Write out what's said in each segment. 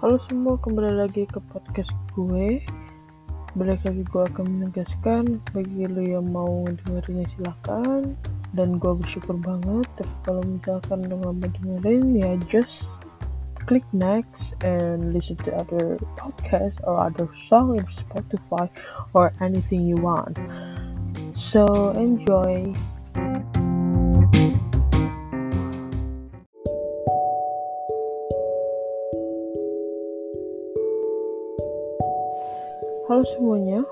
Halo semua, kembali lagi ke podcast gue. Balik lagi gue akan menegaskan bagi lo yang mau dengerinnya silahkan. Dan gue bersyukur banget. Tapi kalau misalkan lo nggak mau dengerin ya just click next and listen to other podcast or other song in Spotify or anything you want. So enjoy. Halo semuanya.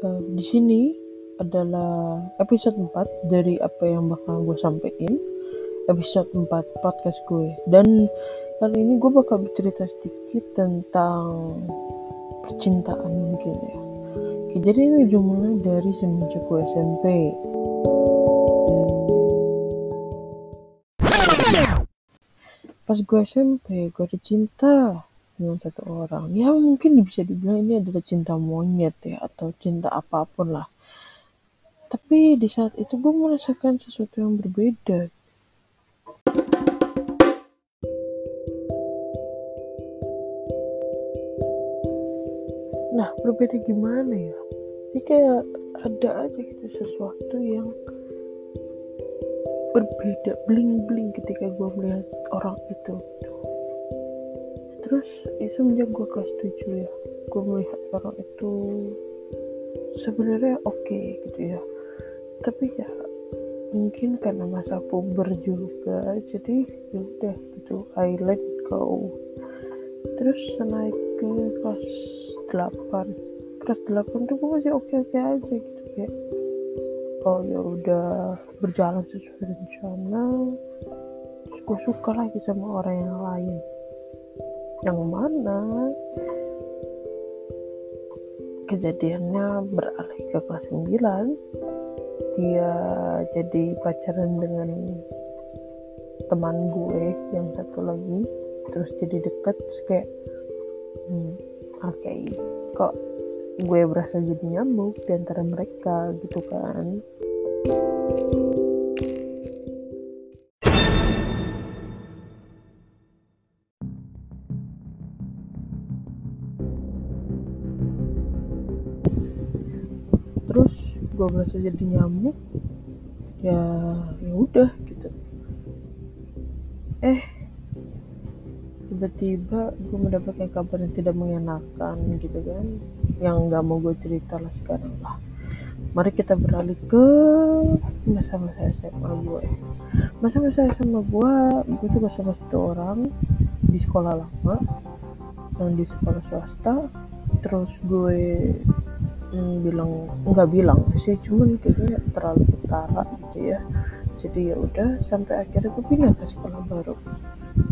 Uh, di sini adalah episode 4 dari apa yang bakal gue sampaikan. Episode 4 podcast gue. Dan kali ini gue bakal bercerita sedikit tentang percintaan mungkin ya. Oke, jadi ini dimulai dari semenjak gue SMP. Pas gue SMP, gue ada cinta dengan satu orang. Ya mungkin bisa dibilang ini adalah cinta monyet ya atau cinta apa pun lah. Tapi di saat itu gue merasakan sesuatu yang berbeda. Nah berbeda gimana ya? Ini kayak ada aja gitu sesuatu yang berbeda bling bling ketika gue melihat orang itu. gitu terus ya semenjak gue kelas 7 ya gue melihat orang itu sebenarnya oke okay, gitu ya. Tapi ya mungkin karena masa puber juga jadi ya udah gitu I let go. Terus naik ke kelas 8 kelas 8 tuh gue masih oke oke aja gitu kayak oh ya udah berjalan sesuai rencana. Terus gue suka lagi sama orang yang lain yang mana? Kejadiannya beralih ke kelas 9 dia jadi pacaran dengan teman gue yang satu lagi. Terus jadi deket terus kayak hmm, oke okay. kok gue berasa jadi nyambung di antara mereka gitu kan terus gue berasa jadi nyamuk ya ya udah gitu. Eh tiba-tiba gue mendapatkan kabar yang tidak mengenakan gitu kan yang nggak mau gue cerita lah sekarang. Lah mari kita beralih ke masa-masa SMA gue masa-masa SMA gue gue juga sama satu orang di sekolah lama yang di sekolah swasta terus gue hmm, bilang nggak bilang sih cuman kayaknya terlalu utara gitu ya. Jadi ya udah sampai akhirnya gue pindah ke sekolah baru.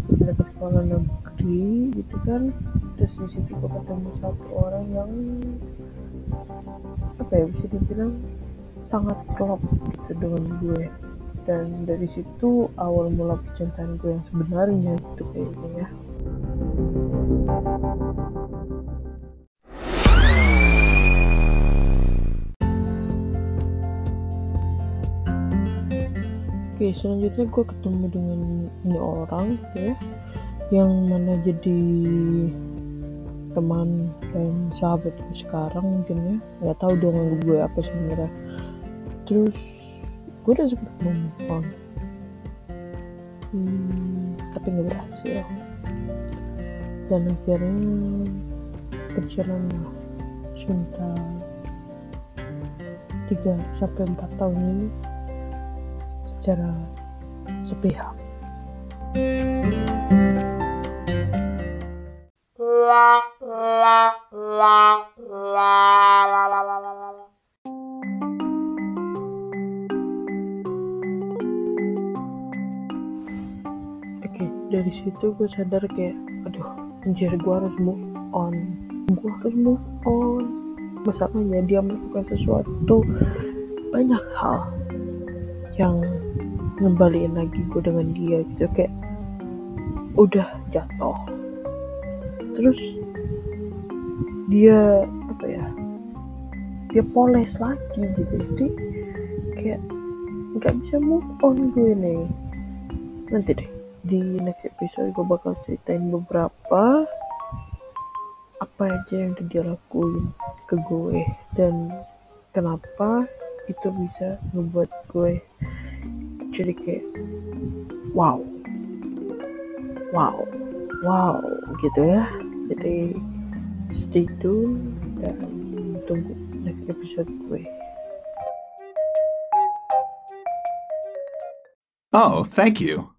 Pindah ke sekolah negeri gitu kan. Terus di situ gue ketemu satu orang yang apa ya bisa dibilang sangat klop gitu dengan gue. Dan dari situ awal mula percintaan gue yang sebenarnya gitu kayaknya ya Oke, selanjutnya gue ketemu dengan ini orang ya, yang mana jadi teman dan sahabat gue sekarang mungkin ya, nggak tahu nganggap gue apa sebenarnya. Terus gue udah sempet move on, hmm, tapi nggak berhasil. Dan akhirnya berjalan cinta 3 sampai 4 tahun ini secara sepihak. Oke, dari situ gue sadar kayak, aduh, anjir gue harus move on. Gue harus move on. Masalahnya dia melakukan sesuatu banyak hal yang ngembaliin lagi gue dengan dia gitu kayak udah jatuh. Terus dia apa ya dia poles lagi gitu. Jadi kayak nggak bisa move on gue nih nanti deh di next episode gue bakal ceritain beberapa apa aja yang dia lakuin ke gue dan kenapa itu bisa ngebuat gue jadi kayak wow. Wow. Wow gitu ya. Jadi stay tune dan tunggu next episode gue. Oh, thank you.